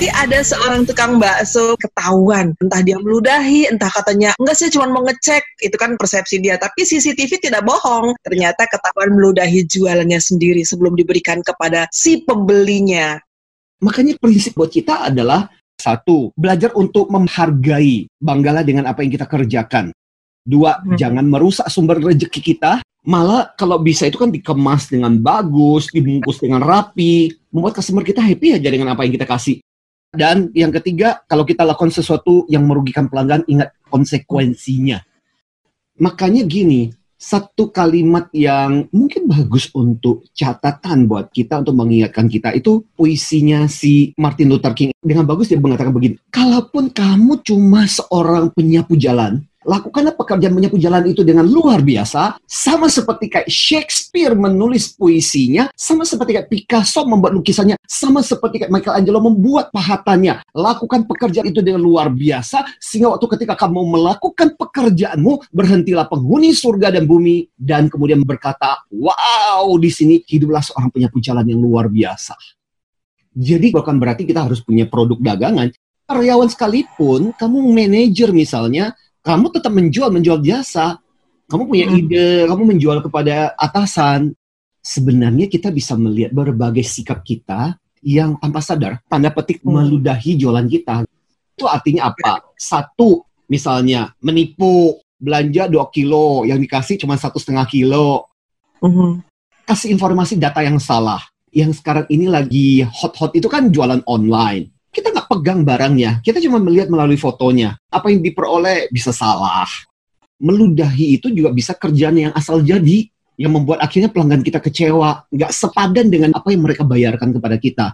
Jadi ada seorang tukang bakso ketahuan, entah dia meludahi, entah katanya enggak sih cuma mau ngecek, itu kan persepsi dia. Tapi CCTV tidak bohong, ternyata ketahuan meludahi jualannya sendiri sebelum diberikan kepada si pembelinya. Makanya prinsip buat kita adalah satu, belajar untuk menghargai, banggalah dengan apa yang kita kerjakan. Dua, hmm. jangan merusak sumber rezeki kita. Malah kalau bisa itu kan dikemas dengan bagus, dibungkus dengan rapi, membuat customer kita happy aja dengan apa yang kita kasih. Dan yang ketiga, kalau kita lakukan sesuatu yang merugikan pelanggan, ingat konsekuensinya. Makanya gini, satu kalimat yang mungkin bagus untuk catatan buat kita untuk mengingatkan kita itu puisinya si Martin Luther King dengan bagus dia mengatakan begini kalaupun kamu cuma seorang penyapu jalan Lakukanlah pekerjaan menyapu jalan itu dengan luar biasa, sama seperti kayak Shakespeare menulis puisinya, sama seperti kayak Picasso membuat lukisannya, sama seperti kayak Michelangelo membuat pahatannya. Lakukan pekerjaan itu dengan luar biasa, sehingga waktu ketika kamu melakukan pekerjaanmu, berhentilah penghuni surga dan bumi, dan kemudian berkata, wow, di sini hiduplah seorang penyapu jalan yang luar biasa. Jadi bukan berarti kita harus punya produk dagangan. Karyawan sekalipun, kamu manajer misalnya, kamu tetap menjual menjual jasa. Kamu punya hmm. ide kamu menjual kepada atasan. Sebenarnya kita bisa melihat berbagai sikap kita yang tanpa sadar tanda petik hmm. meludahi jualan kita. Itu artinya apa? Satu misalnya menipu belanja 2 kilo yang dikasih cuma satu setengah kilo. Hmm. kasih informasi data yang salah. Yang sekarang ini lagi hot-hot itu kan jualan online kita nggak pegang barangnya, kita cuma melihat melalui fotonya. Apa yang diperoleh bisa salah. Meludahi itu juga bisa kerjaan yang asal jadi, yang membuat akhirnya pelanggan kita kecewa, nggak sepadan dengan apa yang mereka bayarkan kepada kita.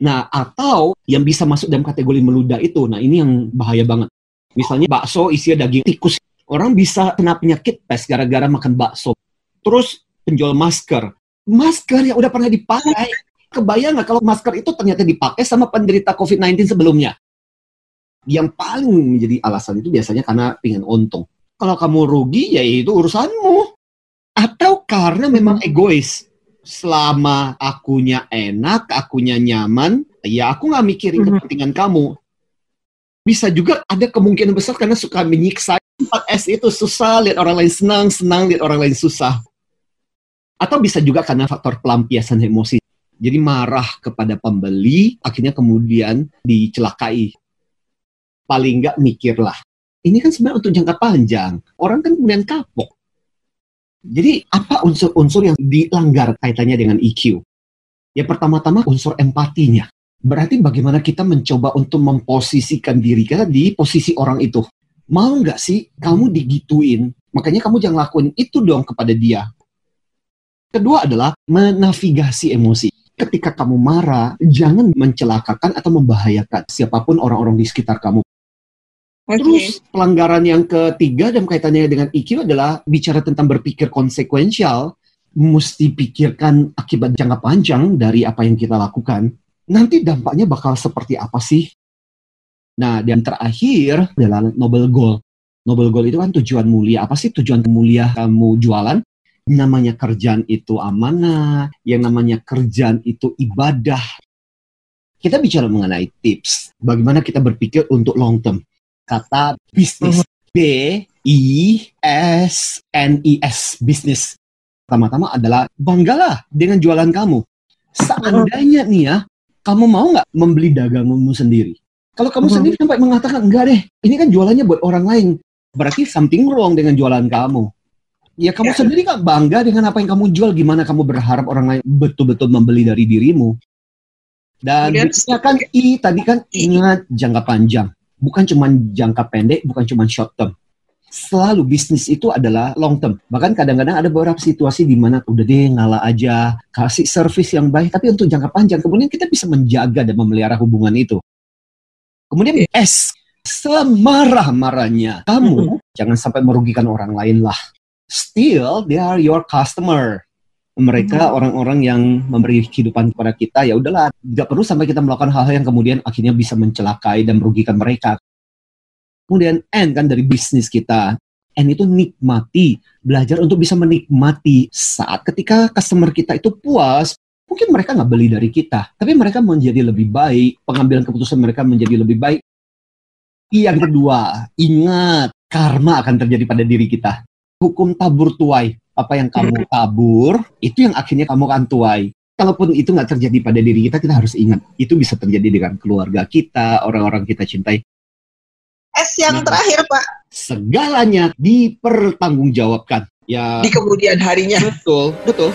Nah, atau yang bisa masuk dalam kategori meludah itu, nah ini yang bahaya banget. Misalnya bakso isinya daging tikus, orang bisa kena penyakit pes gara-gara makan bakso. Terus penjual masker, masker yang udah pernah dipakai, Kebayang nggak kalau masker itu ternyata dipakai sama penderita COVID-19 sebelumnya? Yang paling menjadi alasan itu biasanya karena pengen untung. Kalau kamu rugi, ya itu urusanmu. Atau karena memang egois. Selama akunya enak, akunya nyaman, ya aku nggak mikirin mm-hmm. kepentingan kamu. Bisa juga ada kemungkinan besar karena suka menyiksa. 4S itu susah, lihat orang lain senang, senang lihat orang lain susah. Atau bisa juga karena faktor pelampiasan emosi jadi marah kepada pembeli, akhirnya kemudian dicelakai. Paling nggak mikirlah. Ini kan sebenarnya untuk jangka panjang. Orang kan kemudian kapok. Jadi apa unsur-unsur yang dilanggar kaitannya dengan EQ? Ya pertama-tama unsur empatinya. Berarti bagaimana kita mencoba untuk memposisikan diri kita di posisi orang itu. Mau nggak sih kamu digituin? Makanya kamu jangan lakuin itu dong kepada dia. Kedua adalah menavigasi emosi ketika kamu marah, jangan mencelakakan atau membahayakan siapa pun orang-orang di sekitar kamu. Okay. Terus pelanggaran yang ketiga dan kaitannya dengan IQ adalah bicara tentang berpikir konsekuensial, mesti pikirkan akibat jangka panjang dari apa yang kita lakukan. Nanti dampaknya bakal seperti apa sih? Nah, dan terakhir adalah noble goal. Noble goal itu kan tujuan mulia. Apa sih tujuan mulia kamu jualan? Namanya kerjaan itu amanah, yang namanya kerjaan itu ibadah. Kita bicara mengenai tips, bagaimana kita berpikir untuk long term. Kata bisnis, B I S N I S bisnis. Pertama-tama adalah banggalah dengan jualan kamu. Seandainya nih ya, kamu mau nggak membeli daganganmu sendiri? Kalau kamu sendiri sampai mengatakan enggak deh, ini kan jualannya buat orang lain. Berarti something wrong dengan jualan kamu. Ya kamu ya. sendiri kan bangga dengan apa yang kamu jual. Gimana kamu berharap orang lain betul-betul membeli dari dirimu? Dan bisnisnya kan I tadi kan ingat jangka panjang, bukan cuma jangka pendek, bukan cuma short term. Selalu bisnis itu adalah long term. Bahkan kadang-kadang ada beberapa situasi di mana udah deh ngalah aja, kasih service yang baik, tapi untuk jangka panjang kemudian kita bisa menjaga dan memelihara hubungan itu. Kemudian S, semarah-marahnya kamu jangan sampai merugikan orang lain lah still they are your customer. Mereka hmm. orang-orang hmm. yang memberi kehidupan kepada kita, ya udahlah, nggak perlu sampai kita melakukan hal-hal yang kemudian akhirnya bisa mencelakai dan merugikan mereka. Kemudian N kan dari bisnis kita. N itu nikmati, belajar untuk bisa menikmati saat ketika customer kita itu puas, Mungkin mereka nggak beli dari kita, tapi mereka menjadi lebih baik, pengambilan keputusan mereka menjadi lebih baik. Yang kedua, ingat, karma akan terjadi pada diri kita. Hukum tabur tuai, apa yang kamu tabur, itu yang akhirnya kamu akan tuai. Kalaupun itu nggak terjadi pada diri kita, kita harus ingat, itu bisa terjadi dengan keluarga kita, orang-orang kita cintai. S yang Nah. terakhir Pak, Segalanya dipertanggungjawabkan. Ya, di kemudian harinya. betul, betul.